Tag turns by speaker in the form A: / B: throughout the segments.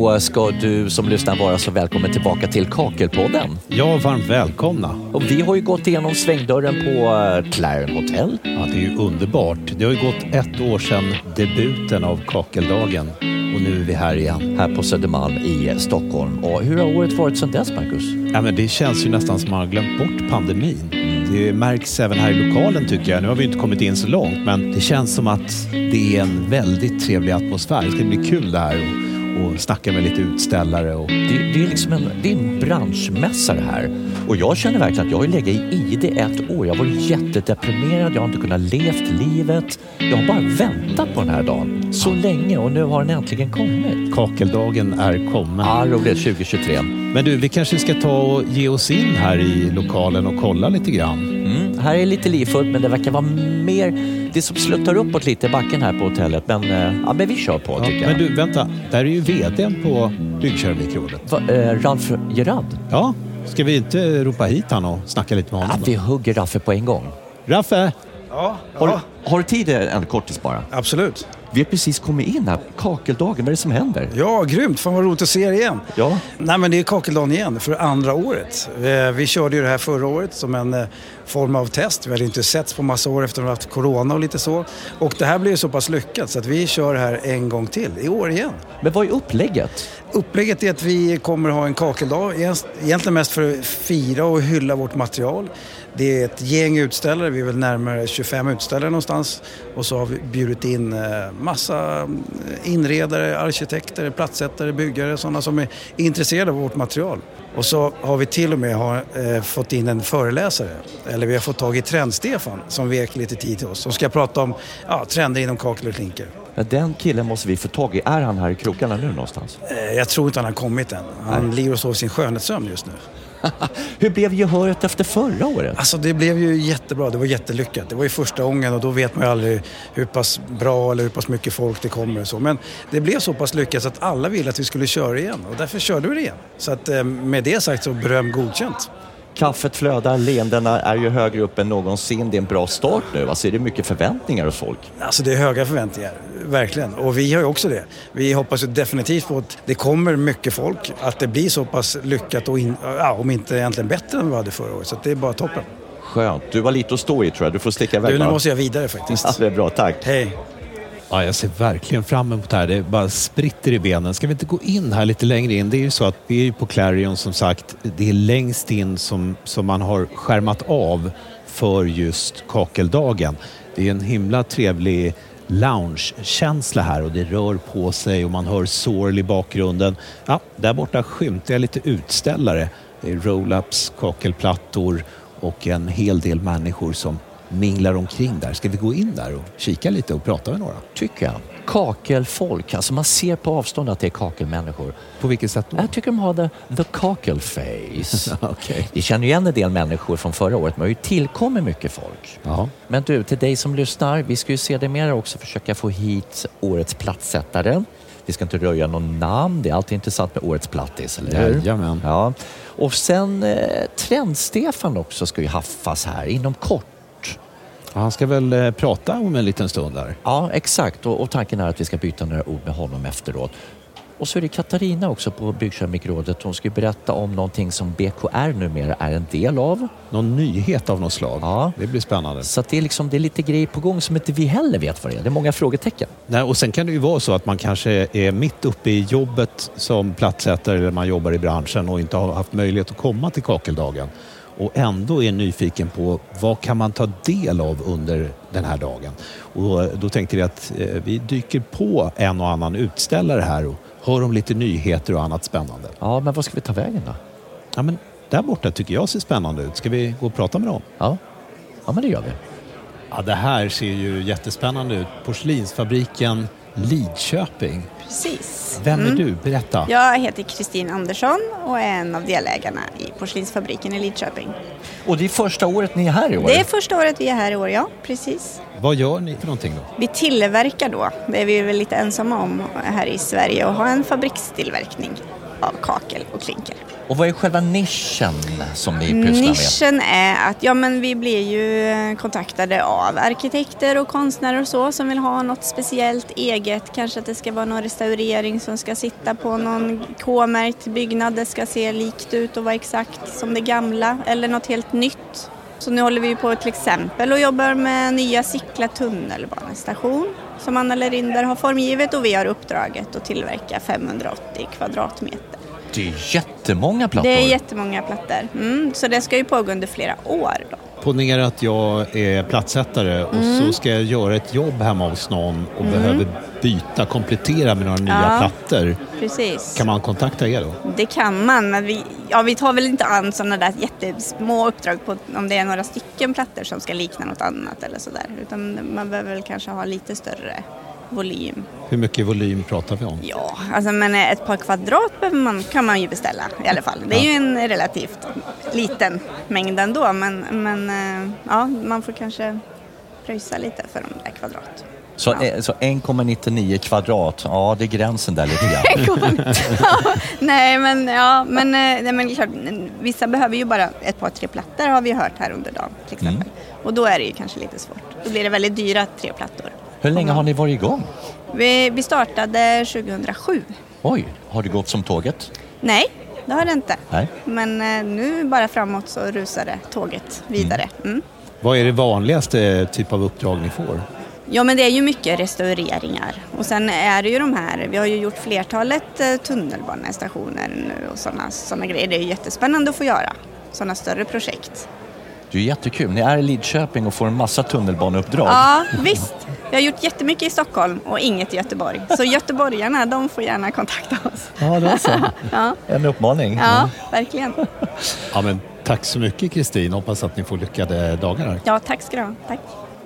A: Då ska du som lyssnar vara så välkommen tillbaka till Kakelpodden.
B: Ja, varmt välkomna.
A: Och vi har ju gått igenom svängdörren på eh, Clarion Hotel.
B: Ja, det är ju underbart. Det har ju gått ett år sedan debuten av Kakeldagen och nu är vi här igen.
A: Här på Södermalm i Stockholm. Och hur har året varit sedan dess, Marcus?
B: Ja, men det känns ju nästan som man har glömt bort pandemin. Det märks även här i lokalen tycker jag. Nu har vi inte kommit in så långt men det känns som att det är en väldigt trevlig atmosfär. Det ska bli kul det här och, snacka med lite utställare. Och...
A: Det, det är liksom en, det är en branschmässa det här. Och jag känner verkligen att jag har legat i ide ett år. Jag varit jättedeprimerad, jag har inte kunnat levt livet. Jag har bara väntat på den här dagen så länge och nu har den äntligen kommit.
B: Kakeldagen är kommen.
A: Ja, roligt 2023.
B: Men du, vi kanske ska ta och ge oss in här i lokalen och kolla lite grann.
A: Här är lite livfullt men det verkar vara mer det som sluttar uppåt lite i backen här på hotellet. Men, eh, ja, men vi kör på
B: Ja,
A: tycker jag.
B: men du, vänta. Där är ju VDn på Byggkeramikrådet.
A: Va, eh, Ralf Gerard?
B: Ja, ska vi inte ropa hit han och snacka lite med
A: Ja,
B: honom?
A: vi hugger Raffe på en gång.
B: Raffe!
C: Ja,
A: Har,
C: ja
A: har du tid en kortis bara?
C: absolut.
A: Vi har precis kommit in här. Kakeldagen, vad är det som händer?
C: Ja, grymt. Fan vad roligt att se er igen.
A: Ja.
C: Nej, men det är Kakeldagen igen för andra året. Eh, Vi körde ju det här förra året som en eh, form av test. Vi hade inte setts på massa år efter att vi haft corona och lite så. Och det här blev så pass lyckat så att vi kör här en gång till, i år igen.
A: Men vad är upplägget?
C: Upplägget är att vi kommer ha en kakeldag, egentligen mest för att fira och hylla vårt material. Det är ett gäng utställare, vi är väl närmare 25 utställare någonstans. Och så har vi bjudit in eh, massa inredare, arkitekter, plattsättare, byggare, sådana som är intresserade av vårt material. Och så har vi till och med har, eh, fått in en föreläsare, eller vi har fått tag i Trend-Stefan som vek lite tid till oss, som ska prata om ja, trender inom kakel och klinker.
A: Ja, den killen måste vi få tag i. Är han här i krokarna nu någonstans?
C: Eh, Jag tror inte han har kommit än. Han ligger och sover sin skönhetssömn just nu.
A: Hur blev gehöret efter förra året?
C: Alltså det blev ju jättebra, det var jättelyckat. Det var ju första gången och då vet man ju aldrig hur pass bra eller hur pass mycket folk det kommer och så. Men det blev så pass lyckat så att alla ville att vi skulle köra igen och därför körde vi det igen. Så att eh, med det sagt så beröm godkänt.
A: Kaffet flödar, leendena är ju högre upp än någonsin. Det är en bra start nu. Alltså är det mycket förväntningar hos folk?
C: Alltså det är höga förväntningar, verkligen. Och vi har ju också det. Vi hoppas ju definitivt på att det kommer mycket folk, att det blir så pass lyckat och in, ja, om inte egentligen bättre än vad vi hade förra året. Så det är bara toppen.
A: Skönt. Du var lite att stå i tror jag. Du får sticka iväg
C: Du, nu måste jag vidare faktiskt.
A: Ja, det är bra, tack.
C: Hej!
B: Ja, jag ser verkligen fram emot det här. Det bara spritter i benen. Ska vi inte gå in här lite längre in? Det är ju så att vi är ju på Clarion som sagt. Det är längst in som, som man har skärmat av för just kakeldagen. Det är en himla trevlig loungekänsla här och det rör på sig och man hör sorl i bakgrunden. Ja, där borta skymtar jag lite utställare. Det är roll-ups, kakelplattor och en hel del människor som minglar omkring där. Ska vi gå in där och kika lite och prata med några?
A: Tycker jag. Kakelfolk. Alltså man ser på avstånd att det är kakelmänniskor.
B: På vilket sätt då?
A: Jag tycker de har the, the kakel face.
B: Okej.
A: Vi känner igen en del människor från förra året, men det har ju tillkommit mycket folk.
B: Ja.
A: Men du, till dig som lyssnar, vi ska ju se det mer också försöka få hit årets plattsättare. Vi ska inte röja någon namn, det är alltid intressant med årets plattis, eller hur?
B: Jajamän.
A: Ja. Och sen eh, Trend-Stefan också ska ju haffas här inom kort.
B: Han ska väl eh, prata om en liten stund där.
A: Ja, exakt. Och, och tanken är att vi ska byta några ord med honom efteråt. Och så är det Katarina också på Byggkeramikrådet. Hon ska berätta om någonting som BKR numera är en del av.
B: Någon nyhet av något slag.
A: Ja.
B: Det blir spännande.
A: Så det, är liksom, det är lite grejer på gång som inte vi heller vet vad det är. Det är många frågetecken.
B: Nej, och sen kan det ju vara så att man kanske är mitt uppe i jobbet som plattsättare eller man jobbar i branschen och inte har haft möjlighet att komma till kakeldagen och ändå är nyfiken på vad kan man ta del av under den här dagen. Och då tänkte vi att eh, vi dyker på en och annan utställare här och hör om lite nyheter och annat spännande.
A: Ja, men vad ska vi ta vägen då?
B: Ja, men där borta tycker jag ser spännande ut. Ska vi gå och prata med dem?
A: Ja, ja men det gör vi.
B: Ja, det här ser ju jättespännande ut. Porslinsfabriken Lidköping.
D: Precis.
B: Vem är du? Berätta.
D: Jag heter Kristin Andersson och är en av delägarna i porslinsfabriken i Lidköping.
A: Och det är första året ni är här i år?
D: Det är första året vi är här i år, ja. Precis.
B: Vad gör ni för någonting då?
D: Vi tillverkar då, det är vi väl lite ensamma om här i Sverige, att ha en fabrikstillverkning av kakel och klinker.
A: Och vad är själva nischen som ni pysslar med?
D: Nischen är att ja, men vi blir ju eh, kontaktade av arkitekter och konstnärer och så som vill ha något speciellt eget. Kanske att det ska vara någon restaurering som ska sitta på någon K-märkt byggnad. Det ska se likt ut och vara exakt som det gamla eller något helt nytt. Så nu håller vi på till exempel och jobbar med nya Sickla tunnelbanestation som Anna Lerinder har formgivit och vi har uppdraget att tillverka 580 kvadratmeter.
A: Det är jättemånga plattor.
D: Det är jättemånga plattor. Mm, så det ska ju pågå under flera år. Då.
B: Ponera att jag är plattsättare och
D: Mm.
B: så ska jag göra ett jobb hemma hos någon och behöver byta, komplettera med några nya
D: Ja.
B: plattor.
D: Precis.
B: Kan man kontakta er då?
D: Det kan man, men vi, ja, vi tar väl inte an sådana där jättesmå uppdrag på om det är några stycken plattor som ska likna något annat eller sådär. Utan man behöver väl kanske ha lite större volym.
B: Hur mycket volym pratar vi om?
D: Ja, alltså men ett par kvadrat man, kan man ju beställa i alla fall. Det är ju en relativt liten mängd ändå, men, men eh, ja, man får kanske pröjsa lite för de där kvadrat.
A: Så, eh, så 1,99 kvadrat, ja det är gränsen där lite grann.
D: Nej, men ja, men, eh, nej, men klart, vissa behöver ju bara ett par tre plattor har vi hört här under dagen till exempel. Och då är det ju kanske lite svårt. Då blir det väldigt dyra tre plattor.
A: Hur länge har ni varit igång?
D: Vi, vi startade 2007.
A: Oj, har det gått som tåget?
D: Nej, det har det inte.
A: Nej.
D: Men eh, nu bara framåt så rusar det tåget vidare. Mm.
B: Vad är det vanligaste typ av uppdrag ni får?
D: Ja men det är ju mycket restaureringar och sen är det ju de här, vi har ju gjort flertalet eh, tunnelbanestationer nu och sådana såna grejer. Det är ju jättespännande att få göra sådana större projekt.
A: Det är jättekul. Ni är i Lidköping och får en massa tunnelbaneuppdrag.
D: Ja visst, vi har gjort jättemycket i Stockholm och inget i Göteborg. Så göteborgarna de får gärna kontakta oss.
A: Ja, det är så.
D: Ja,
A: En uppmaning.
D: ja verkligen.
B: Ja, men tack så mycket Kristin. Hoppas att ni får lyckade dagar här.
D: Ja tack ska du ha. Tack.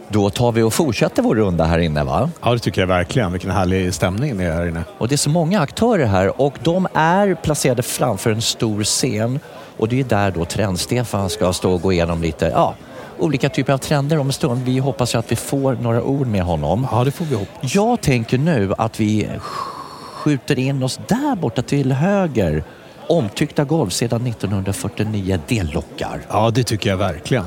A: Då tar vi och fortsätter vår runda här inne va?
B: Ja, det tycker jag verkligen. Vilken härlig stämning det är här inne.
A: Och det är så många aktörer här och de är placerade framför en stor scen. Och det är där då Trend-Stefan ska stå och gå igenom lite, ja, olika typer av trender om en stund. Vi hoppas ju att vi får några ord med honom.
B: Ja, det får vi hoppas.
A: Jag tänker nu att vi skjuter in oss där borta till höger. Omtyckta golv sedan 1949, det lockar.
B: Ja, det tycker jag verkligen.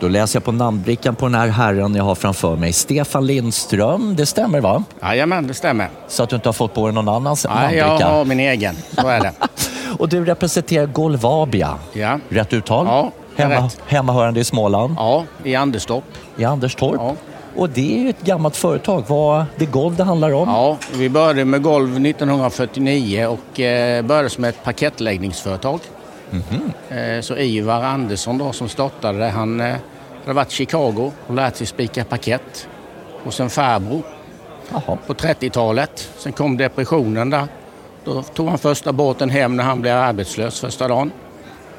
A: Då läser jag på namnbrickan på den här herren jag har framför mig. Stefan Lindström, det stämmer va?
E: Jajamän, det stämmer.
A: Så att du inte har fått på dig någon annans
E: Nej, jag
A: namnbricka.
E: har min egen. Så är det.
A: Och du representerar Golvabia.
E: Ja,
A: Rätt uttal?
E: Ja,
A: Hemma,
E: rätt.
A: Hemmahörande i Småland,
E: ja i Anderstorp.
A: i Anderstorp.
E: Ja.
A: Och det är ju ett gammalt företag. Vad det golv det handlar om?
E: Ja, vi började med golv 1949 och eh, började som ett parkettläggningsföretag. Eh, så Ivar Andersson då, som startade det, han eh, hade varit i Chicago och lärt sig spika parkett hos en farbror på 30-talet. Sen kom depressionen där. Då tog han första båten hem när han blev arbetslös första dagen.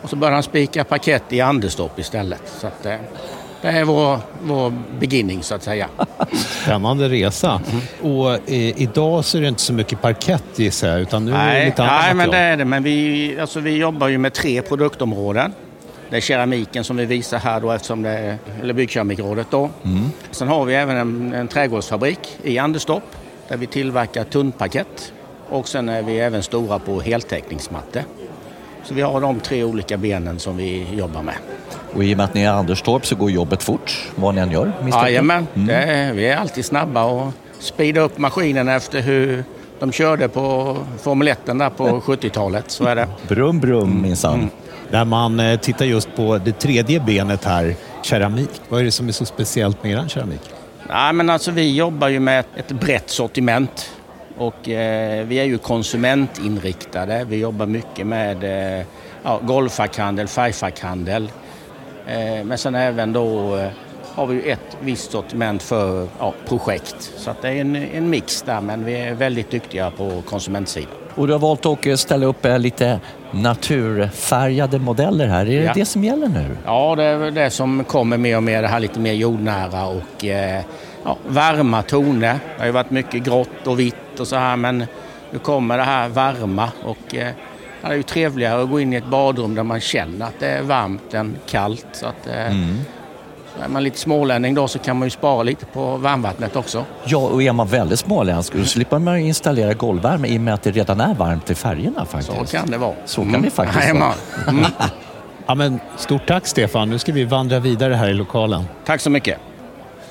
E: Och så började han spika parkett i Anderstorp istället. Så att, eh, det är vår, vår beginning så att säga.
B: Spännande resa. Och eh, idag så är det inte så mycket parkett gissar jag, utan nu är det
E: Nej,
B: lite annat
E: nej men det
B: material.
E: är det. Men vi, alltså, vi jobbar ju med tre produktområden. Det är keramiken som vi visar här då eftersom det är, eller byggkeramikrådet då. Sen har vi även en, en trädgårdsfabrik i Anderstorp där vi tillverkar tunnparkett. Och sen är vi även stora på heltäckningsmattor. Så vi har de tre olika benen som vi jobbar med.
A: Och i och med att ni är Anderstorp så går jobbet fort, vad ni än gör.
E: Jajamän, det är, vi är alltid snabba och speedar upp maskinen efter hur de körde på Formel 1 där på 70-talet. Så är det.
A: Brum, brum minsann.
B: När man eh, tittar just på det tredje benet här, keramik. Vad är det som är så speciellt med er keramik?
E: Nej, men alltså, vi jobbar ju med ett brett sortiment och eh, vi är ju konsumentinriktade. Vi jobbar mycket med eh, ja, golvfackhandel, färgfackhandel. Eh, men sen även då eh, har vi ju ett visst sortiment för ja, projekt. Så att det är en, en mix där, men vi är väldigt duktiga på konsumentsidan.
A: Och du har valt att eh, ställa upp eh, lite naturfärgade modeller här. Är det
E: Ja.
A: det som gäller nu?
E: Ja, det är det som kommer mer och mer, det här lite mer jordnära och eh, ja, varma toner. Det har ju varit mycket grått och vitt och så här, men nu kommer det här varma och eh, det är ju trevligare att gå in i ett badrum där man känner att det är varmt än kallt. Så att, eh, är man lite smålänning då så kan man ju spara lite på varmvattnet också.
A: Ja, och är man väldigt småländsk då slipper man installera golvvärme i och med att det redan är varmt i färgerna faktiskt.
E: Så kan det vara.
A: Så kan det faktiskt vara.
E: Mm.
B: Ja, men stort tack Stefan. Nu ska vi vandra vidare här i lokalen.
E: Tack så mycket.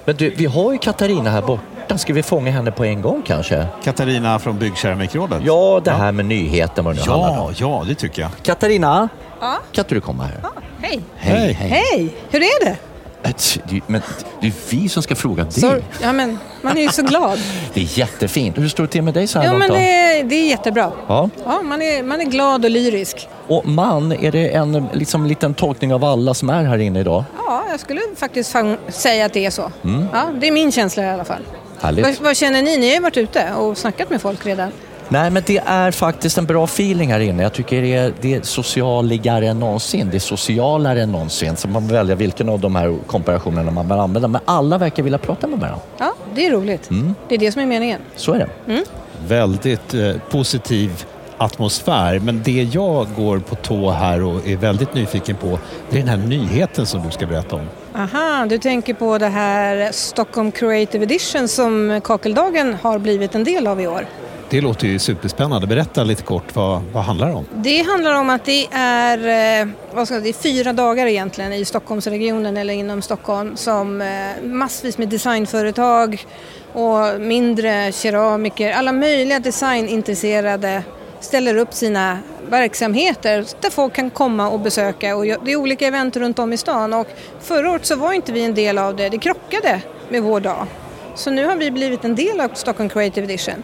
A: Men du, vi har ju Katarina här borta. Ska vi fånga henne på en gång kanske?
B: Katarina från Byggkeramikrådet.
A: Ja, det här med nyheten vad det nu handlar
B: ja,
A: om.
B: ja, det tycker jag.
A: Katarina,
F: Ja.
A: kan inte du komma här?
F: Hej.
A: Hej,
F: Hej, hur är det?
A: Ett- det- Men det är vi som ska fråga dig.
F: Så, ja, men, man är ju så glad.
A: Det är jättefint. Hur står det till med dig så här
F: Ja,
A: långt
F: men
A: då?
F: det, det är jättebra.
A: Ja.
F: Ja, man, är, man är glad och lyrisk.
A: Och man, är det en liksom, liten tolkning av alla som är här inne idag?
F: Ja, jag skulle faktiskt säga att det är så. Ja, det är min känsla i alla fall. Vad, vad känner ni? Ni har ju varit ute och snackat med folk redan.
A: Nej, men det är faktiskt en bra feeling här inne. Jag tycker det är, det är socialigare än någonsin. Det är socialare än någonsin. Så man väljer vilken av de här komparationerna man vill använda. Men alla verkar vilja prata med varandra.
F: Ja, det är roligt. Det är det som är meningen.
A: Så är det.
B: Väldigt eh, positiv atmosfär. Men det jag går på tå här och är väldigt nyfiken på, det är den här nyheten som du ska berätta om.
F: Aha, du tänker på det här Stockholm Creative Edition som Kakeldagen har blivit en del av i år.
B: Det låter ju superspännande. Berätta lite kort, vad, vad handlar det om?
F: Det handlar om att det är, eh, vad ska jag, det är fyra dagar egentligen i Stockholmsregionen eller inom Stockholm som eh, massvis med designföretag och mindre keramiker, alla möjliga designintresserade ställer upp sina verksamheter där folk kan komma och besöka och det är olika event runt om i stan och förra året så var inte vi en del av det, det krockade med vår dag. Så nu har vi blivit en del av Stockholm Creative Edition.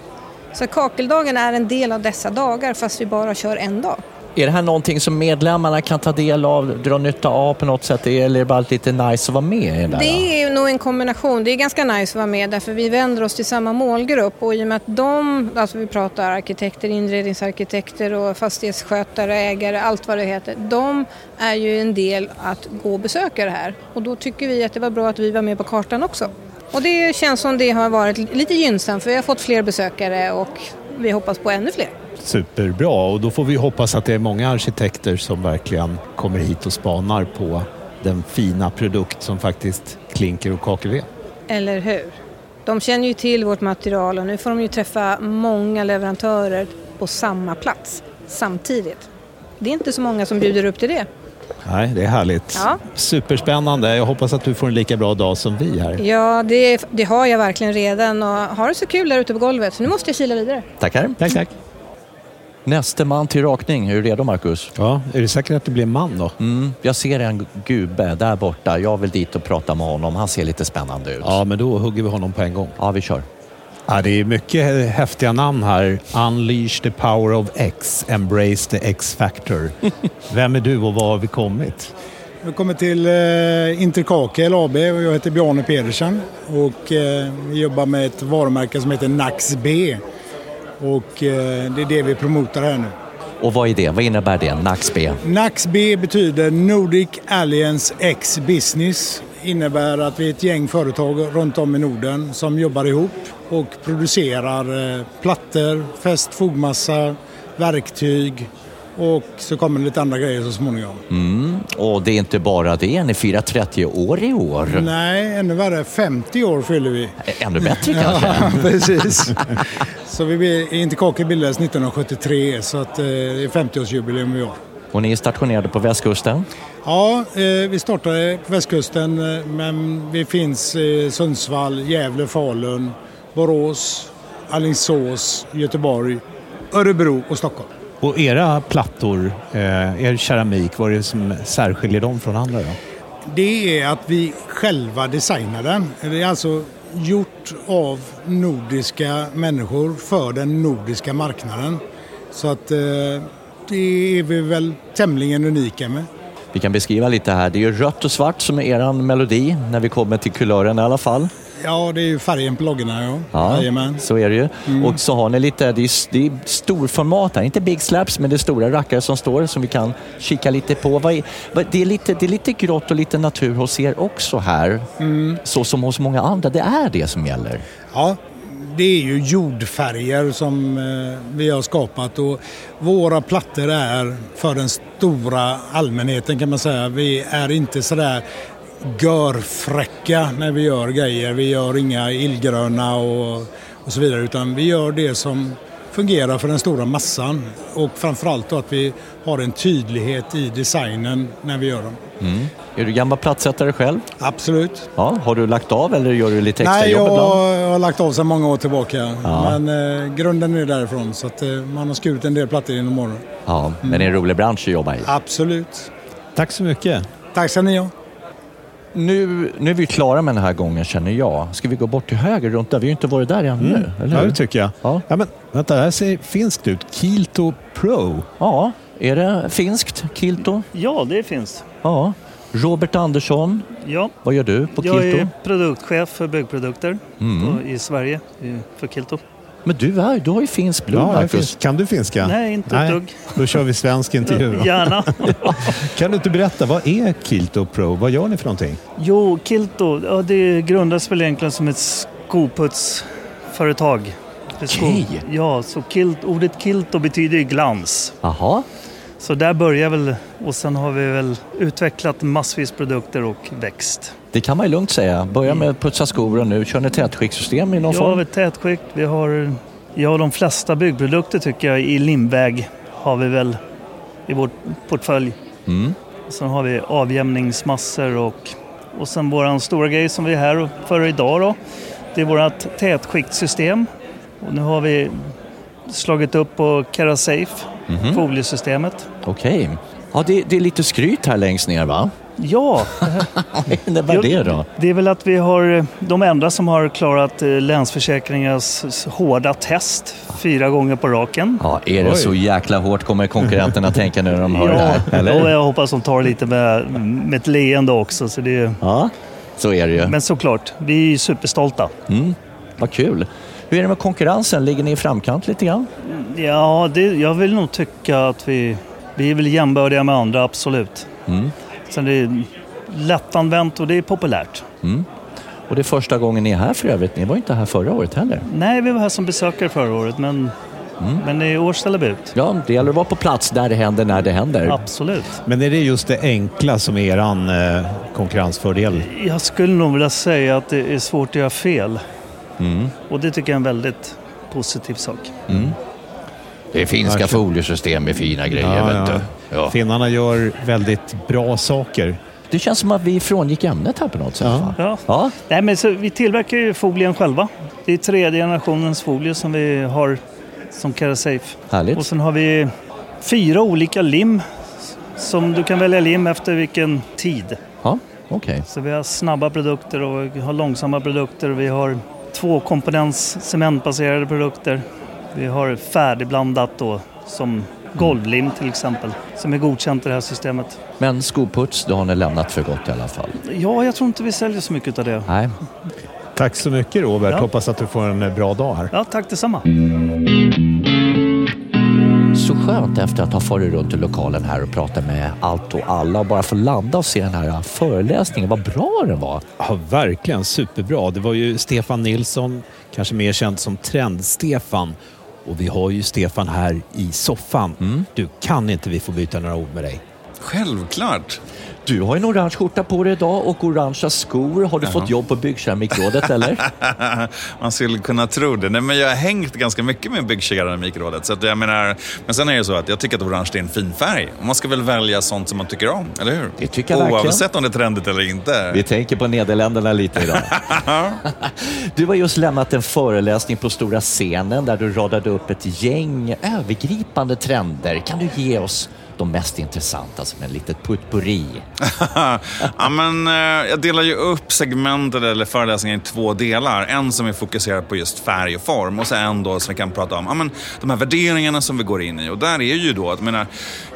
F: Så kakeldagen är en del av dessa dagar fast vi bara kör en dag.
A: Är det här någonting som medlemmarna kan ta del av, dra nytta av på något sätt? Eller är det bara lite nice att vara med i det där?
F: Det är nog en kombination. Det är ganska nice att vara med därför vi vänder oss till samma målgrupp och i och med att de, alltså vi pratar arkitekter, inredningsarkitekter och fastighetsskötare, ägare, allt vad det heter. De är ju en del att gå och besöka det här och då tycker vi att det var bra att vi var med på kartan också. Och det känns som det har varit lite gynnsamt för vi har fått fler besökare och vi hoppas på ännu fler.
B: Superbra och då får vi hoppas att det är många arkitekter som verkligen kommer hit och spanar på den fina produkt som faktiskt klinker och kakelved.
F: Eller hur? De känner ju till vårt material och nu får de ju träffa många leverantörer på samma plats samtidigt. Det är inte så många som bjuder upp till det.
B: Nej, det är härligt.
F: Ja.
B: Superspännande. Jag hoppas att du får en lika bra dag som vi här.
F: Ja, det, det har jag verkligen redan och har det så kul där ute på golvet. Så nu måste jag kila vidare.
A: Tackar.
B: Tack, tack.
A: Näste man till rakning. Är du redo Marcus?
B: Ja, är du säker att det blir en man då?
A: Mm, jag ser en gubbe där borta. Jag vill dit och prata med honom. Han ser lite spännande ut.
B: Ja, men då hugger vi honom på en gång.
A: Ja, vi kör.
B: Ja, det är mycket häftiga namn här. Unleash the power of X, embrace the X-factor. Vem är du och var har vi kommit?
G: Vi kommer till eh, Interkakel AB och jag heter Bjarne Pedersen och eh, vi jobbar med ett varumärke som heter Nax B. Och eh, det är det vi promotar här nu.
A: Och vad är det? Vad innebär det? Nacksbe?
G: Nax B betyder Nordic Alliance X Business. Innebär att vi är ett gäng företag runt om i Norden som jobbar ihop och producerar eh, plattor, fäst fogmassa, verktyg och så kommer det lite andra grejer så småningom.
A: Mm. Och det är inte bara det. Ni firar 30 år i år.
G: Nej, ännu värre. 50 år fyller vi.
A: Ännu bättre kanske?
G: Ja, precis. Så vi, Interkake bildades 1973 så att, eh, det är 50-årsjubileum i år.
A: Och ni är stationerade på västkusten?
G: Ja, eh, vi startade på västkusten eh, men vi finns i Sundsvall, Gävle, Falun, Borås, Alingsås, Göteborg, Örebro och Stockholm.
B: Och era plattor, eh, er keramik, vad är det som särskiljer dem från andra då?
G: Det är att vi själva designar den. Det är alltså gjort av nordiska människor för den nordiska marknaden. Så att eh, det är vi väl tämligen unika med.
A: Vi kan beskriva lite här. Det är ju rött och svart som är er melodi när vi kommer till kulören i alla fall.
G: Ja, det är ju färgen på loggorna, ja.
A: Ja,
G: Jajamän.
A: så är det ju. Och så har ni lite, det är, det är storformat här, inte big slaps men det är stora rackare som står som vi kan kika lite på. Vad är, vad, det, är lite, det är lite grått och lite natur hos er också här. Så som hos många andra, det är det som gäller.
G: Ja, det är ju jordfärger som eh, vi har skapat och våra plattor är för den stora allmänheten kan man säga. Vi är inte sådär görfräcka när vi gör grejer. Vi gör inga illgröna och, och så vidare utan vi gör det som fungerar för den stora massan och framförallt då att vi har en tydlighet i designen när vi gör dem.
A: Mm. Är du gammal plattsättare själv?
G: Absolut.
A: Ja, har du lagt av eller gör du lite extra
G: Nej,
A: jobb
G: jag
A: ibland?
G: har lagt av sedan många år tillbaka.
A: Ja.
G: Men eh, grunden är därifrån så att eh, man har skurit en del plattor inom åren.
A: Ja, men det är en rolig bransch att jobba i.
G: Absolut.
B: Tack så mycket.
G: Tack ska ni ha.
A: Nu, nu är vi klara med den här gången känner jag. Ska vi gå bort till höger runt där? Vi har ju inte varit där ännu,
B: Mm.
A: eller
B: Ja,
A: hur?
B: det tycker jag.
A: Ja.
B: Ja, men, vänta, det här ser finskt ut. Kilto Pro.
A: Ja, är det finskt, Kilto?
H: Ja, det finns.
A: Ja. Robert Andersson,
H: Ja,
A: vad gör du på
H: jag
A: Kilto?
H: är produktchef för byggprodukter
A: Mm.
H: i Sverige för Kilto.
A: Men du, är, du har ju finsk blod,
B: Ja,
A: Marcus.
B: Kan du finska?
H: Nej, inte ett dugg.
B: Då kör vi svensk intervju.
H: Gärna.
B: Kan du inte berätta, vad är Kilto Pro? Vad gör ni för någonting?
H: Jo, Kilto, ja, det grundas väl egentligen som ett skoputsföretag.
A: Okej.
H: Ja, så kilt, ordet Kilto betyder ju glans.
A: Jaha,
H: Så där börjar väl, och sen har vi väl utvecklat massvis produkter och växt.
A: det kan man ju lugnt säga. Börja med att putsa skor och nu kör ni tätskiktssystem i någon
H: Ja,
A: form?
H: vi har tätskikt, vi har, ja de flesta byggprodukter tycker jag i limväg har vi väl i vår portfölj.
A: Mm.
H: Sen har vi avjämningsmassor och, och sen våran stora grej som vi är här för idag då. Det är vårt tätskiktsystem. Och nu har vi slagit upp på Carasafe,
A: Mhm.
H: foliesystemet.
A: Okej. Ja, det, det är lite skryt här längst ner va?
H: Ja,
A: Vad innebär det då?
H: det är väl att vi har de enda som har klarat eh, Länsförsäkringars hårda test fyra gånger på raken.
A: Ja, är det
B: Oj.
A: så jäkla hårt kommer konkurrenterna tänka när de hör det här?
H: Ja,
A: Eller?
H: och jag hoppas de tar lite med, med ett leende också. Så det,
A: Ja, så är det ju.
H: men såklart, vi är superstolta.
A: Mm. Vad kul. Hur är det med konkurrensen? Ligger ni i framkant lite grann?
H: Ja, det, jag vill nog tycka att vi, vi är väl jämbördiga med andra, absolut.
A: Mm.
H: Sen det är lättanvänt och det är populärt.
A: Mm. Och det är första gången ni är här för övrigt. Ni var inte här förra året heller.
H: Nej, vi var här som besökare förra året, men,
A: Mm.
H: men i år ställer vi ut.
A: Ja, det gäller att vara på plats där det händer, när det händer.
H: Absolut.
B: Men är det just det enkla som är eran eh, konkurrensfördel?
H: Jag skulle nog vilja säga att det är svårt att göra fel.
A: Mm.
H: Och det tycker jag är en väldigt positiv sak.
A: Mm. Det är finska foliesystem med fina grejer,
B: Ja,
A: vet
B: ja.
A: du. Ja.
B: Finnarna gör väldigt bra saker.
A: Det känns som att vi frångick ämnet här på något sätt.
B: Ja.
H: Ja.
A: Ja.
H: Nej, men så vi tillverkar ju folien själva. Det är tredje generationens folie som vi har som Carasafe. Och
A: Härligt.
H: sen har vi fyra olika lim som du kan välja lim efter vilken tid.
A: Ja, okej.
H: Så vi har snabba produkter och vi har långsamma produkter. Vi har tvåkomponents cementbaserade produkter. Vi har färdigblandat då som golvlim till exempel som är godkänt i det här systemet.
A: Men skoputs, det har ni lämnat för gott i alla fall.
H: Ja, jag tror inte vi säljer så mycket av det.
A: Nej.
B: Tack så mycket Robert.
H: Ja.
B: Hoppas att du får en eh, bra dag här.
H: Ja, tack detsamma.
A: Så skönt efter att ha farit runt i lokalen här och pratat med allt och alla och bara få landa och se den här föreläsningen. Vad bra den var.
B: Ja, verkligen superbra. Det var ju Stefan Nilsson, kanske mer känd som Trend-Stefan. Och vi har ju Stefan här i soffan. Du, kan inte vi få byta några ord med dig?
I: Självklart.
A: Du har en orange skjorta på dig idag och orangea skor. Har du fått jobb på Byggkeramikrådet eller?
I: Man skulle kunna tro det. Nej, men jag har hängt ganska mycket med Byggkeramikrådet. Så att jag menar, men sen är det så att jag tycker att orange är en fin färg. Och man ska väl välja sånt som man tycker om, eller hur?
A: Det tycker jag verkligen.
I: Oavsett om det är trendigt eller inte.
A: Vi tänker på Nederländerna lite idag. Du har just lämnat en föreläsning på stora scenen där du radade upp ett gäng övergripande trender. Kan du ge oss de mest intressanta som en litet putpurri?
I: ja, men, eh, jag delar ju upp segmentet eller föreläsningen i två delar. En som är fokuserad på just färg och form och sen en då som vi kan prata om ja, men, de här värderingarna som vi går in i. Och där är ju då, att, menar,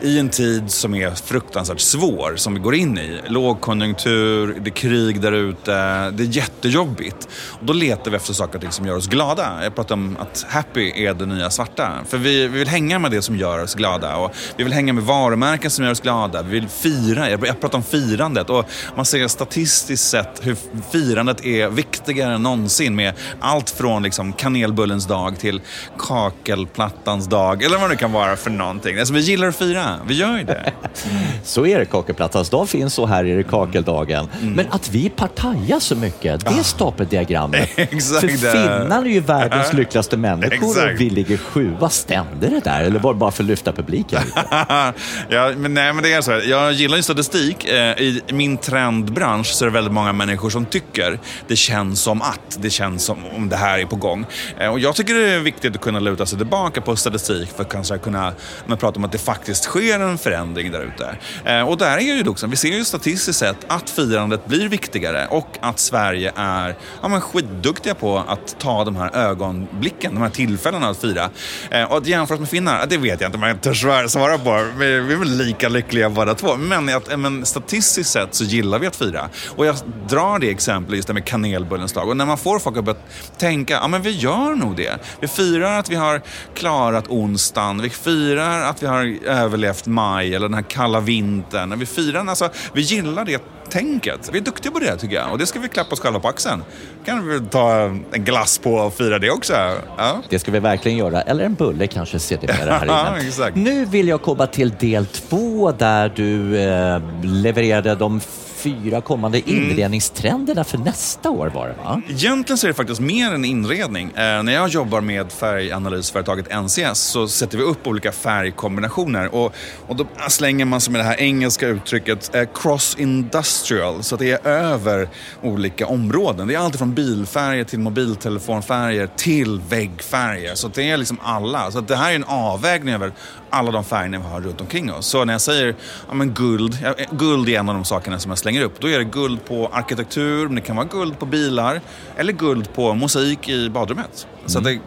I: i en tid som är fruktansvärt svår, som vi går in i, lågkonjunktur, det är krig där ute, det är jättejobbigt. Och då letar vi efter saker och ting som gör oss glada. Jag pratar om att happy är det nya svarta. För vi, vi vill hänga med det som gör oss glada och vi vill hänga med varumärken som gör oss glada. Vi vill fira. Jag pratar om firandet och man ser statistiskt sett hur firandet är viktigare än någonsin med allt från liksom kanelbullens dag till kakelplattans dag eller vad det kan vara för någonting. Alltså, vi gillar att fira. Vi gör ju det.
A: Så är det. Kakelplattans dag finns och här är det kakeldagen.
I: Mm.
A: Men att vi partajar så mycket, det är stapeldiagrammet.
I: Exakt
A: För
I: det.
A: finnarna är ju världens lyckligaste människor
I: Exakt.
A: och vi ligger sjua. Stämde det där? Eller var det bara för att lyfta publiken lite?
I: Ja, men, nej, men det är så här. Jag gillar ju statistik. Eh, I min trendbransch så är det väldigt många människor som tycker det känns som att, det känns som om det här är på gång. Eh, och jag tycker det är viktigt att kunna luta sig tillbaka på statistik för att kanske kunna men, prata om att det faktiskt sker en förändring där ute. Eh, och där är ju också, vi ser ju statistiskt sett att firandet blir viktigare och att Sverige är ja, men skitduktiga på att ta de här ögonblicken, de här tillfällena att fira. Eh, och att jämföra med finnar, det vet jag inte om jag törs svara- svara på. Vi, vi är väl lika lyckliga båda två. Men, att, men statistiskt sett så gillar vi att fira. Och jag drar det exemplet just det med kanelbullens dag. Och när man får folk att börja tänka, ja men vi gör nog det. Vi firar att vi har klarat onsdagen. Vi firar att vi har överlevt maj eller den här kalla vintern. Vi firar, alltså, vi gillar det tänket. Vi är duktiga på det tycker jag. Och det ska vi klappa oss själva på axeln. kan vi ta en glass på och fira det också. Ja.
A: Det ska vi verkligen göra. Eller en bulle kanske sedermera här
I: Ja,
A: inne.
I: exakt.
A: Nu vill jag komma till del två där du eh, levererade de fyra kommande
I: Mm.
A: inredningstrenderna för nästa år var det va?
I: Egentligen så är det faktiskt mer en inredning. Eh, när jag jobbar med färganalysföretaget NCS så sätter vi upp olika färgkombinationer och, och då slänger man sig med det här engelska uttrycket eh, cross industrial. Så att det är över olika områden. Det är allt från bilfärger till mobiltelefonfärger till väggfärger. Så det är liksom alla. Så det här är en avvägning över alla de färgerna vi har runt omkring oss. Så när jag säger ja, men guld, ja, guld är en av de sakerna som jag slänger upp. Då är det guld på arkitektur, men det kan vara guld på bilar eller guld på mosaik i badrummet. Så att det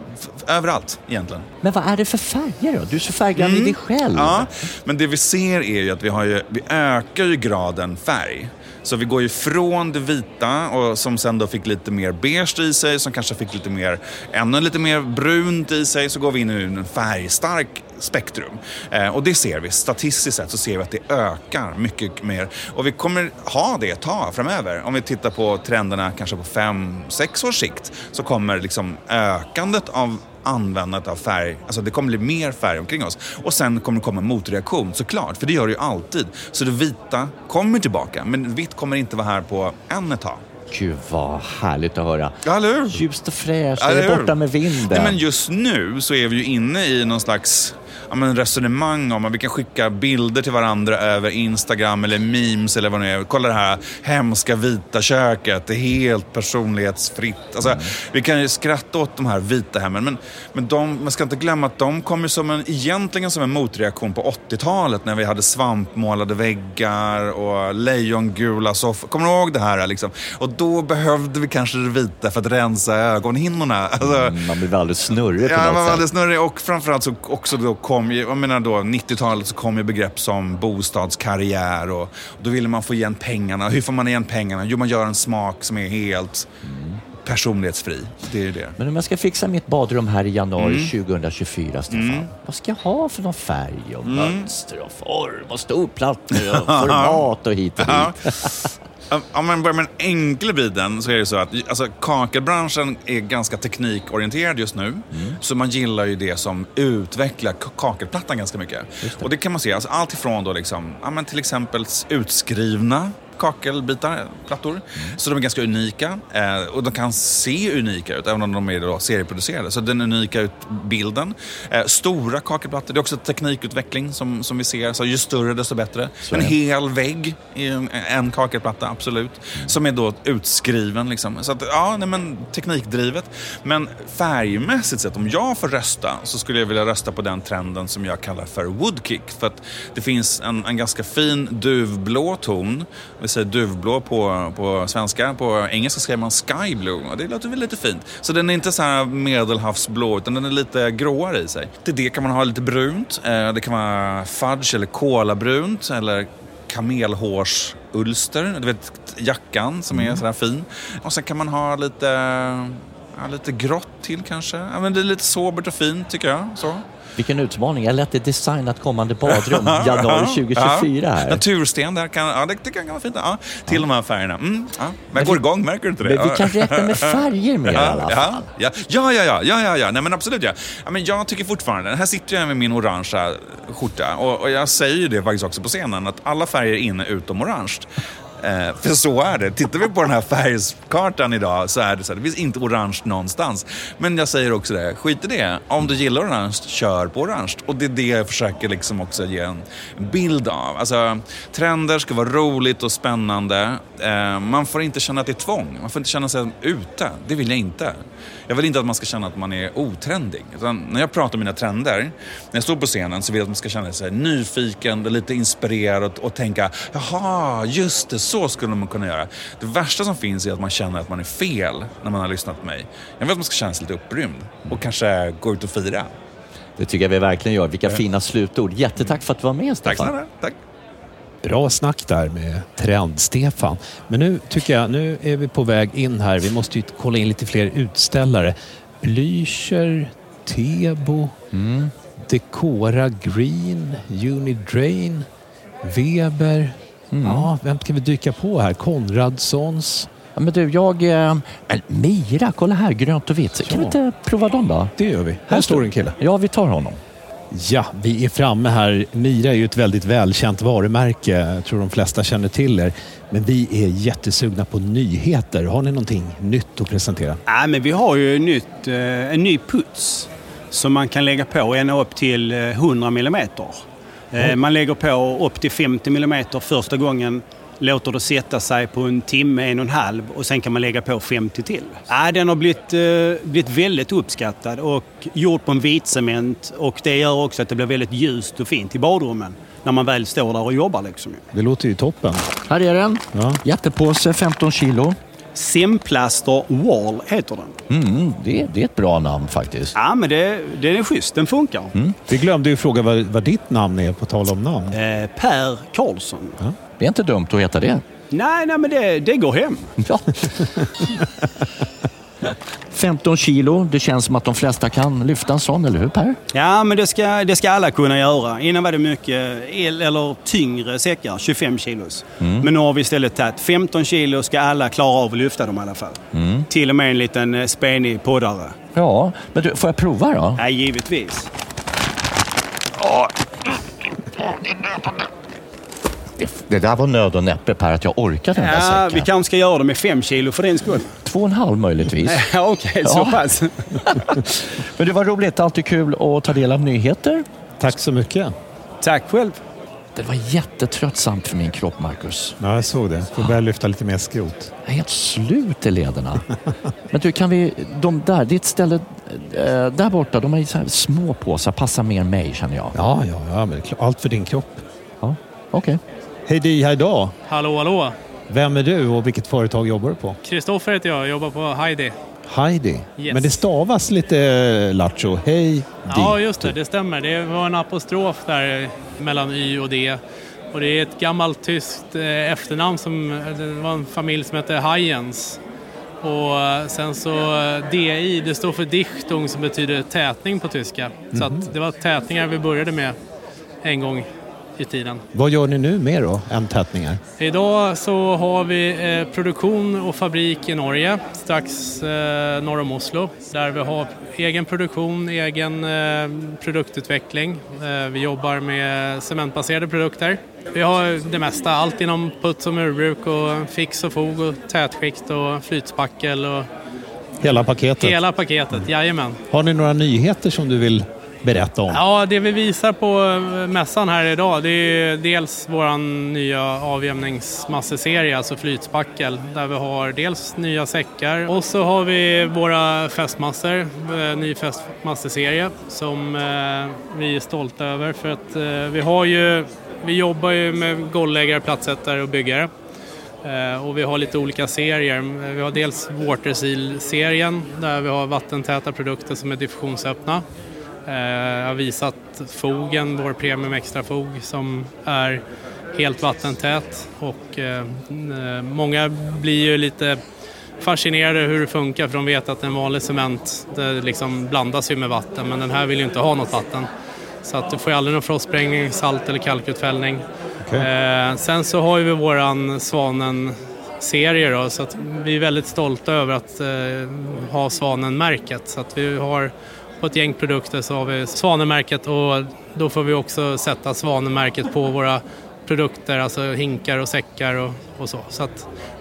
I: överallt egentligen.
A: Men vad är det för färger då? Du är så färggrann i dig själv.
I: Mm. Ja, men det vi ser är ju att vi, har ju, vi ökar ju graden färg. Så vi går ju från det vita och som sen då fick lite mer beige i sig, som kanske fick lite mer, ännu lite mer brunt i sig, så går vi in i en färgstark spektrum. Eh, och det ser vi, statistiskt sett så ser vi att det ökar mycket mer. Och vi kommer ha det ett tag framöver. Om vi tittar på trenderna kanske på fem, sex års sikt så kommer liksom ökandet av användandet av färg, alltså det kommer bli mer färg omkring oss. Och sen kommer det komma en motreaktion såklart, för det gör det ju alltid. Så det vita kommer tillbaka, men vitt kommer inte vara här på än ett tag.
A: Gud vad härligt att höra.
I: Ja?
A: Ljust och fräscht, är borta med vinden.
I: Nej, men just nu så är vi ju inne i någon slags ja, men resonemang om att vi kan skicka bilder till varandra över Instagram eller memes eller vad det är. Kolla det här hemska vita köket, det är helt personlighetsfritt. Alltså, Vi kan ju skratta åt de här vita hemmen, men, men de, man ska inte glömma att de kommer som en, egentligen som en motreaktion på 80-talet när vi hade svampmålade väggar och lejongula soffor. Kommer du ihåg det här? Liksom? Och då behövde vi kanske det vita för att rensa ögonhinnorna. Alltså,
A: Mm, Man blir alldeles snurrig på
I: Ja, man
A: något
I: var
A: sätt.
I: alldeles snurrig och framförallt så också då kom ju, jag menar då 90-talet så kom ju begrepp som bostadskarriär och, och då ville man få igen pengarna. Hur får man igen pengarna? Jo, man gör en smak som är helt personlighetsfri. Det är det.
A: Men om jag ska fixa mitt badrum här i januari
I: Mm.
A: 2024, Stefan. Vad ska jag ha för någon färg och mönster och form och storplattor och format och hit och dit?
I: Om man börjar med den enkla biten så är det så att alltså, kakelbranschen är ganska teknikorienterad just nu. Så man gillar ju det som utvecklar kakelplattan ganska mycket. Och det kan man se, alltså, allt ifrån då liksom, ja, men till exempel utskrivna kakelbitar, plattor. Så de är ganska unika eh, och de kan se unika ut även om de är då serieproducerade. Så den unika ut bilden. Eh, stora kakelplattor, det är också teknikutveckling som, som vi ser. Så ju större desto bättre. En hel vägg i en, en kakelplatta, absolut. Som är då utskriven liksom. Så att, ja, nej, men teknikdrivet. Men färgmässigt sett, om jag får rösta så skulle jag vilja rösta på den trenden som jag kallar för woodkick. För att det finns en, en ganska fin duvblå ton. Säger duvblå på, på svenska. På engelska skriver man sky blue och det låter väl lite fint. Så den är inte så här medelhavsblå utan den är lite gråare i sig. Till det kan man ha lite brunt. Eh, Det kan vara fudge eller kolabrunt eller kamelhårsulster, du vet jackan som är sådär fin. Och sen kan man ha lite Ja, lite grått till kanske. Ja, men det är lite sobert och fint tycker jag. Så.
A: Vilken utmaning. Jag lät det ett kommande badrum januari 2024 här.
I: Natursten där kan, ja, det, det kan vara fint. Ja, till de här färgerna. Mm, ja. Men jag går igång, märker du inte det?
A: Men vi kan räkna med färger mer i alla fall.
I: Ja, ja, ja, ja, ja, ja, ja, ja. Nej, men absolut ja. ja men jag tycker fortfarande, här sitter jag med min orangea skjorta och, och jag säger ju det faktiskt också på scenen, att alla färger är inne utom orange. Eh, för så är det. Tittar vi på den här färgskartan idag så är det så här, det finns inte orange någonstans. Men jag säger också det, skit i det. Om du gillar orange, kör på orange. Och det är det jag försöker liksom också ge en bild av. Alltså, trender ska vara roligt och spännande. Eh, man får inte känna att det är tvång. Man får inte känna sig ute. Det vill jag inte. Jag vill inte att man ska känna att man är otrendig. Utan när jag pratar om mina trender, när jag står på scenen så vill jag att man ska känna sig nyfiken, lite inspirerad och, och tänka, jaha, just det, så skulle man kunna göra. Det värsta som finns är att man känner att man är fel när man har lyssnat på mig. Jag vill att man ska känna sig lite upprymd och kanske gå ut och fira.
A: Det tycker jag vi verkligen gör. Vilka fina slutord. Jättetack för att du var med, Stefan.
I: Tack snälla. Tack.
B: Bra snack där med Trend-Stefan. Men nu tycker jag, nu är vi på väg in här. Vi måste ju kolla in lite fler utställare. Blücher, Tebo,
A: Mm.
B: Decora Green, Unidrain, Weber.
A: Mm.
B: Ja, vem ska vi dyka på här? Konradssons.
A: Ja, men du, jag... eh, Men Mira, kolla här, grönt och vitt. Kan vi inte prova dem då?
B: Det gör vi. Här står en kille.
A: Ja, vi tar honom.
B: Ja, vi är framme här. Mira är ju ett väldigt välkänt varumärke. Jag tror de flesta känner till er. Men vi är jättesugna på nyheter. Har ni någonting nytt att presentera?
J: Nej, men vi har ju nytt, eh, en ny puts som man kan lägga på ända upp till eh, 100 mm. Eh, Man lägger på upp till 50 mm första gången, låter det sätta sig på en timme, en och en halv och sen kan man lägga på 50 till. Ja, den har blivit, eh, blivit väldigt uppskattad och gjord på en vitcement och det gör också att det blir väldigt ljust och fint i badrummen när man väl står där och jobbar. Liksom.
B: Det låter ju toppen.
A: Här är den.
B: Ja.
A: Jättepåse, 15 kilo.
J: Semplaster Wall heter den.
A: Mm, det, det är ett bra namn faktiskt.
J: Ja, men det, den är schysst. Den funkar.
B: Vi glömde ju fråga vad, vad ditt namn är, på tal om namn.
J: Eh, per Karlsson.
A: Det är inte dumt att heta det.
J: Nej, nej, men det, det går hem.
A: Ja. 15 kilo, det känns som att de flesta kan lyfta en sån, eller hur Per?
J: Ja, men det ska, det ska alla kunna göra. Innan var det mycket el eller tyngre säckar, 25 kilos. Men nu har vi istället tagit 15 kilo ska alla klara av att lyfta dem i alla fall. Till och med en liten eh, spenig poddare.
A: Ja, men du, får jag prova då?
J: Ja, givetvis.
A: Det, det där var nöd och näppe Per, att jag orkade den där
J: Ja,
A: säcken.
J: vi kanske ska göra det med 5 kilo för din skull.
A: Två och en halv möjligtvis.
J: Ja, Okej, så
A: Ja.
J: pass.
A: Men det var roligt, alltid kul att ta del av nyheter.
B: Tack så mycket.
J: Tack själv.
A: Det var jättetröttsamt för min kropp, Marcus.
B: Ja, jag såg det. Får börja lyfta lite mer skrot.
A: Jag är helt slut i lederna. Men du, kan vi... De där, är ett ställe eh, där borta, de så här små påsar, passar mer mig känner jag.
B: Ja, ja, ja men är allt för din kropp.
A: Ja, Okej.
B: Hej Di, här idag.
K: Hallå, hallå!
B: Vem är du och vilket företag jobbar du på?
K: Kristoffer heter jag, jobbar på Heidi.
B: Heidi.
K: Yes.
B: Men det stavas lite eh, lattjo. Hej Di.
K: Ja, just det, det stämmer. Det var en apostrof där mellan Y och D. Och det är ett gammalt tyskt eh, efternamn som, det var en familj som hette Hayens. Och eh, sen så eh, DI, det står för Dichtung som betyder tätning på tyska. Så att det var tätningar vi började med en gång i tiden.
B: Vad gör ni nu mer då än tätningar?
K: Idag så har vi eh, produktion och fabrik i Norge, strax eh, norr om Oslo, där vi har egen produktion, egen eh, produktutveckling. Eh, vi jobbar med cementbaserade produkter. Vi har det mesta, allt inom puts och murbruk och fix och fog och tätskikt och flytspackel och
B: Hela paketet.
K: hela paketet, jajamän.
B: Har ni några nyheter som du vill berätta om?
K: Ja, det vi visar på eh, mässan här idag det är dels vår nya avjämningsmasseserie, alltså flytspackel, där vi har dels nya säckar och så har vi våra fästmassor, eh, ny fästmasseserie som eh, vi är stolta över för att vi har ju, vi jobbar ju med golvläggare, plattsättare och byggare. Och vi har lite olika serier. Vi har dels Waterseal-serien där vi har vattentäta produkter som är diffusionsöppna. Eh, Jag har visat fogen, vår Premium Extra Fog som är helt vattentät och eh, eh, många blir ju lite fascinerade hur det funkar för de vet att en vanlig cement det liksom blandas ju med vatten men den här vill ju inte ha något vatten. Så att du får ju aldrig någon frostsprängning, salt eller kalkutfällning. Eh, sen så har vi våran Svanen-serie då, så att vi är väldigt stolta över att eh, ha Svanen-märket. Så att vi har på ett gäng produkter så har vi Svanen-märket och då får vi också sätta Svanen-märket på våra produkter, alltså hinkar och säckar och, och så. Så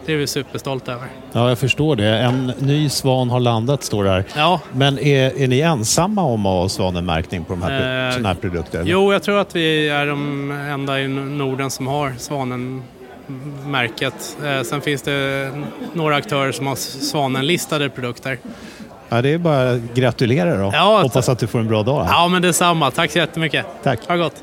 K: det är vi superstolta över.
B: Ja, jag förstår det. En ny svan har landat, står det här.
K: Ja.
B: Men är, är ni ensamma om att ha svanenmärkning på de här,
K: Eh,
B: såna här produkter? eller?
K: Jo, jag tror att vi är de enda i Norden som har Svanen-märket. Eh, sen finns det några aktörer som har Svanen-listade produkter.
B: Ja, det är bara att gratulera då.
K: Ja,
B: Hoppas att du får en bra dag. Här.
K: Ja, men detsamma. Tack så jättemycket.
B: Tack.
K: Ha gott.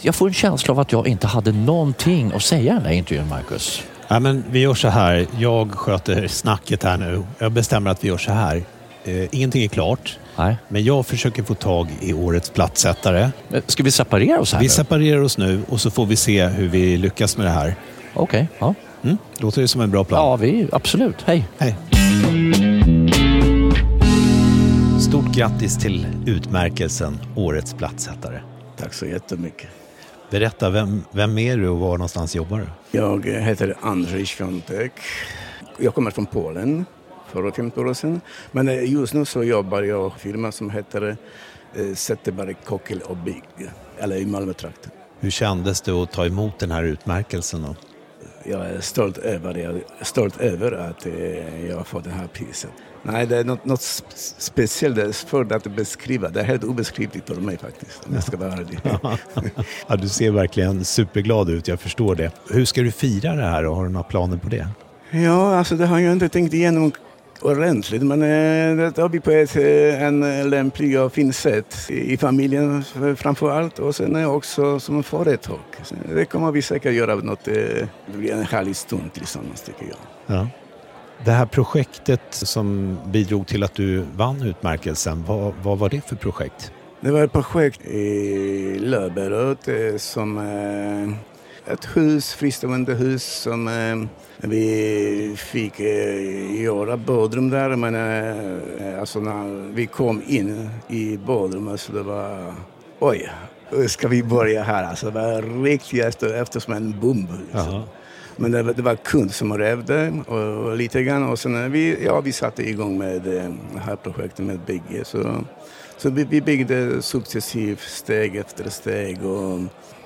A: Jag får en känsla av att jag inte hade någonting att säga i den här intervjun, Marcus.
B: Ja, men vi gör så här. Jag sköter snacket här nu. Jag bestämmer att vi gör så här. Eh, ingenting är klart.
A: Nej.
B: Men jag försöker få tag i årets plattsättare.
A: Ska vi separera oss här
B: Vi
A: nu?
B: separerar oss nu och så får vi se hur vi lyckas med det här.
A: Okej, ja.
B: Mm? Låter det som en bra plan?
A: Ja, vi, absolut. Hej.
B: Hej. Grattis till utmärkelsen Årets plattsättare.
L: Tack så jättemycket.
B: Berätta, vem, vem är du och var någonstans jobbar du?
L: Jag heter Andrzej Świątek. Jag kommer från Polen för 15 år sedan. Men eh, just nu så jobbar jag i en firma som heter eh, Zetterberg Kockel och Bygg, eller i Malmötrakten.
B: Hur kändes det att ta emot den här utmärkelsen? Då?
L: Jag är stolt över, jag är stolt över att eh, jag har fått det här priset. Nej, det är något, något sp- speciellt, svårt att beskriva. Det är helt obeskrivligt för mig faktiskt, om jag ska vara ärlig.
B: ja, du ser verkligen superglad ut, jag förstår det. Hur ska du fira det här och har du några planer på det?
L: Ja, alltså det har jag inte tänkt igenom ordentligt men eh, det tar vi på ett, eh, en lämplig och fin sätt i familjen framför allt och sen också som företag. Det kommer vi säkert göra något, eh, det blir en härlig stund tillsammans tycker jag.
B: Ja. Det här projektet som bidrog till att du vann utmärkelsen, vad, vad var det för projekt?
L: Det var ett projekt i Löberöd eh, som eh, ett hus, fristående hus som eh, vi fick göra badrum där men alltså när vi kom in i badrummet så det var oj, ska vi börja här? Alltså det var riktigt efter, efter som en bomb. Liksom. Men det, var- det var kund som rävde och, och lite grann och sen vi, ja, vi satte igång med eh, det här projektet med bygge. Så, så vi, vi byggde successivt steg efter steg och,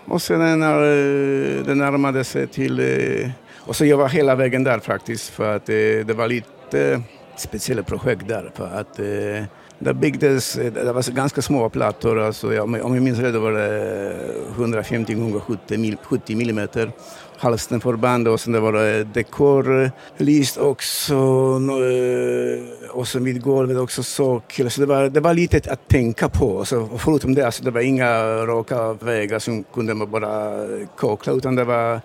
L: och sen när eh, det närmade sig till... Eh, och så jag var hela vägen där faktiskt för att det, det var lite speciella projekt där för att eh, det byggdes, eh, det var ganska små plattor, alltså, ja, om jag- minns rätt var det eh, 150 gånger 70 mil- 70 millimeter halstenförband och sen det var det dekorlist också eh, och sen vid golvet också sockel. Så det var, det var lite att tänka på. Så förutom det, alltså, det var inga raka vägar som kunde man bara kakla utan det var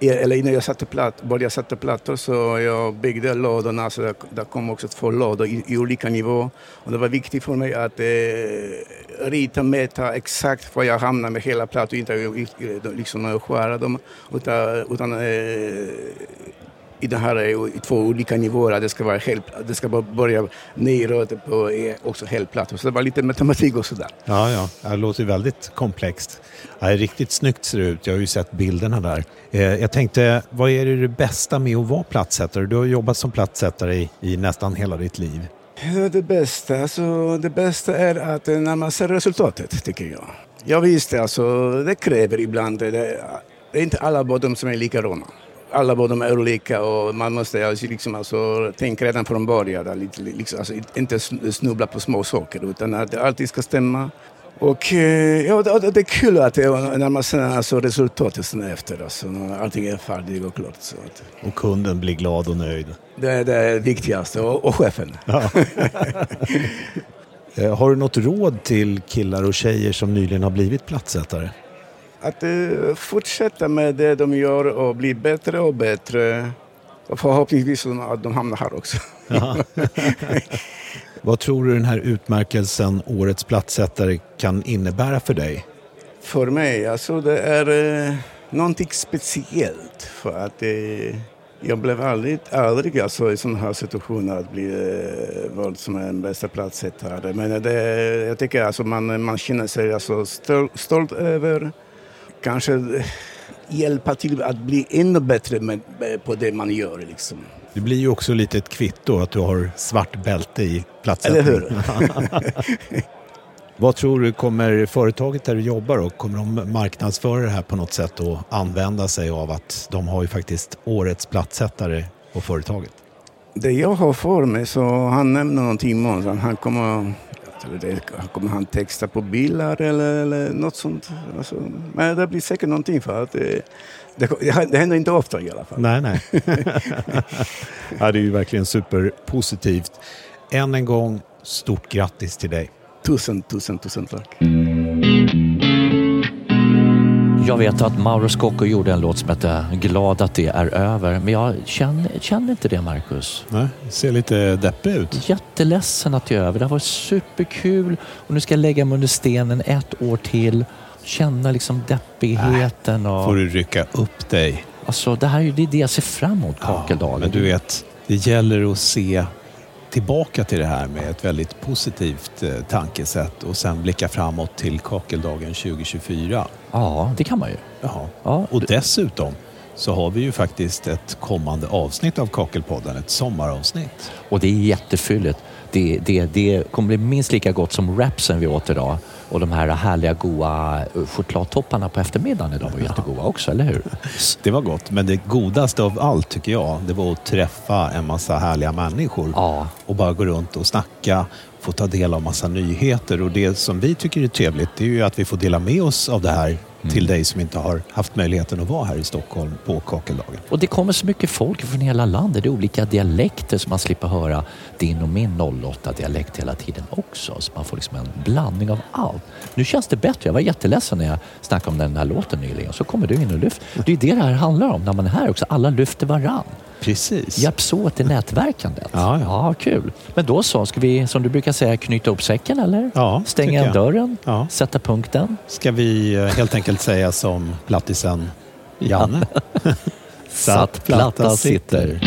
L: eller innan jag satte platt, började sätta plattor så jag byggde lådorna så det, det kom också två lådor i, i olika nivåer. Och det var viktigt för mig att eh, rita, mäta exakt var jag hamnar med hela plattan inte liksom skära dem utan, utan eh, i det här är två olika nivåer. Det ska, vara helt, det ska bara börja neråt på eh, också helt platt. Så det var lite matematik och sådär.
B: Ja, ja, det låter väldigt komplext. Ja, riktigt snyggt ser det ut. Jag har ju sett bilderna där. Eh, jag tänkte, vad är det, bästa med att vara plattsättare? Du har jobbat som plattsättare i, i nästan hela ditt liv.
L: Det bästa, alltså, det bästa är att eh, när man ser resultatet, tycker jag. Ja, visst, alltså, det kräver ibland. Det, det är inte alla badrum som är likadana. Alla badrum är olika och man måste alltså, liksom, alltså, tänka redan från början. Lite, liksom, alltså, inte sn- snubbla på små saker utan att det alltid ska stämma. Och eh, ja, det, är kul att det, när man ser alltså, resultatet sen efter, alltså, när allting är färdigt och klart. Så att,
B: Och kunden blir glad och nöjd.
L: det är det viktigaste, och, och chefen.
B: Ja. Eh, Har du något råd till killar och tjejer som nyligen har blivit plattsättare?
L: Att eh, fortsätta med det de gör och bli bättre och bättre. Och förhoppningsvis att de hamnar här också.
B: Vad tror du den här utmärkelsen Årets plattsättare kan innebära för dig?
L: För mig, alltså det är eh, någonting speciellt. För att eh, Jag blev aldrig, aldrig alltså, i sådana här situationer att bli eh, vald som en bästa platssättare. Men det, jag tycker alltså man, man känner sig alltså stolt, stolt över, kanske eh, hjälpa till att bli ännu bättre med, på det man gör. Liksom.
B: Det blir ju också lite ett kvitto att du har svart bälte i platsättning.
L: Eller hur?
B: Vad tror du, kommer företaget där du jobbar och kommer de marknadsföra det här på något sätt och använda sig av att de har ju faktiskt årets platssättare på företaget?
L: Det jag har för mig så han nämnde någonting imorgon, han kommer kommer han texta på bilar eller, eller något sånt? Alltså, men det blir säkert någonting för att det, det, det händer inte ofta i alla fall.
B: Nej, nej. ja, det är ju verkligen superpositivt. Än en gång, stort grattis till dig.
L: Tusen, tusen, tusen tack.
A: Jag vet att Mauro Scocco gjorde en låt som heter Glad att det är över. Men jag känner, känner inte det, Marcus.
B: Nej, ser lite deppig ut.
A: Jätteledsen att det är över. Det har varit superkul och nu ska jag lägga mig under stenen ett år till. Känna liksom deppigheten. Och...
B: får du rycka upp dig.
A: Alltså, det här är det jag ser fram emot, kakeldagen.
B: Ja, men du vet, det gäller att se tillbaka till det här med ett väldigt positivt eh, tankesätt och sen blicka framåt till kakeldagen 2024.
A: Ja, det kan man ju.
B: Ja. ja. Och dessutom så har vi ju faktiskt ett kommande avsnitt av Kakelpodden, ett sommaravsnitt.
A: Och det är jättefylligt. Det, det, det kommer bli minst lika gott som rapsen vi åt idag. Och de här härliga goa chokladtopparna på eftermiddagen idag var jättegoda också, eller hur?
B: Det var gott, men det godaste av allt tycker jag, det var att träffa en massa härliga människor.
A: Ja.
B: Och bara gå runt och snacka, få ta del av massa nyheter. Och det som vi tycker är trevligt, det är ju att vi får dela med oss av det här Mm. till dig som inte har haft möjligheten att vara här i Stockholm på kakeldagen.
A: Och det kommer så mycket folk från hela landet. Det är olika dialekter som man slipper höra din och min 08-dialekt hela tiden också. Så man får liksom en blandning av allt. Nu känns det bättre. Jag var jätteledsen när jag snackade om den här låten nyligen. Så kommer du in och lyfter. Det är det det här handlar om när man är här också. Alla lyfter varann.
B: Precis.
A: Hjälps åt i nätverkandet.
B: Ja, ja.
A: ja, kul. Men då så, ska vi som du brukar säga knyta upp säcken eller?
B: Ja,
A: Stänga dörren?
B: Ja.
A: Sätta punkten?
B: Ska vi eh, helt enkelt säga som plattisen Janne?
A: Satt platta sitter.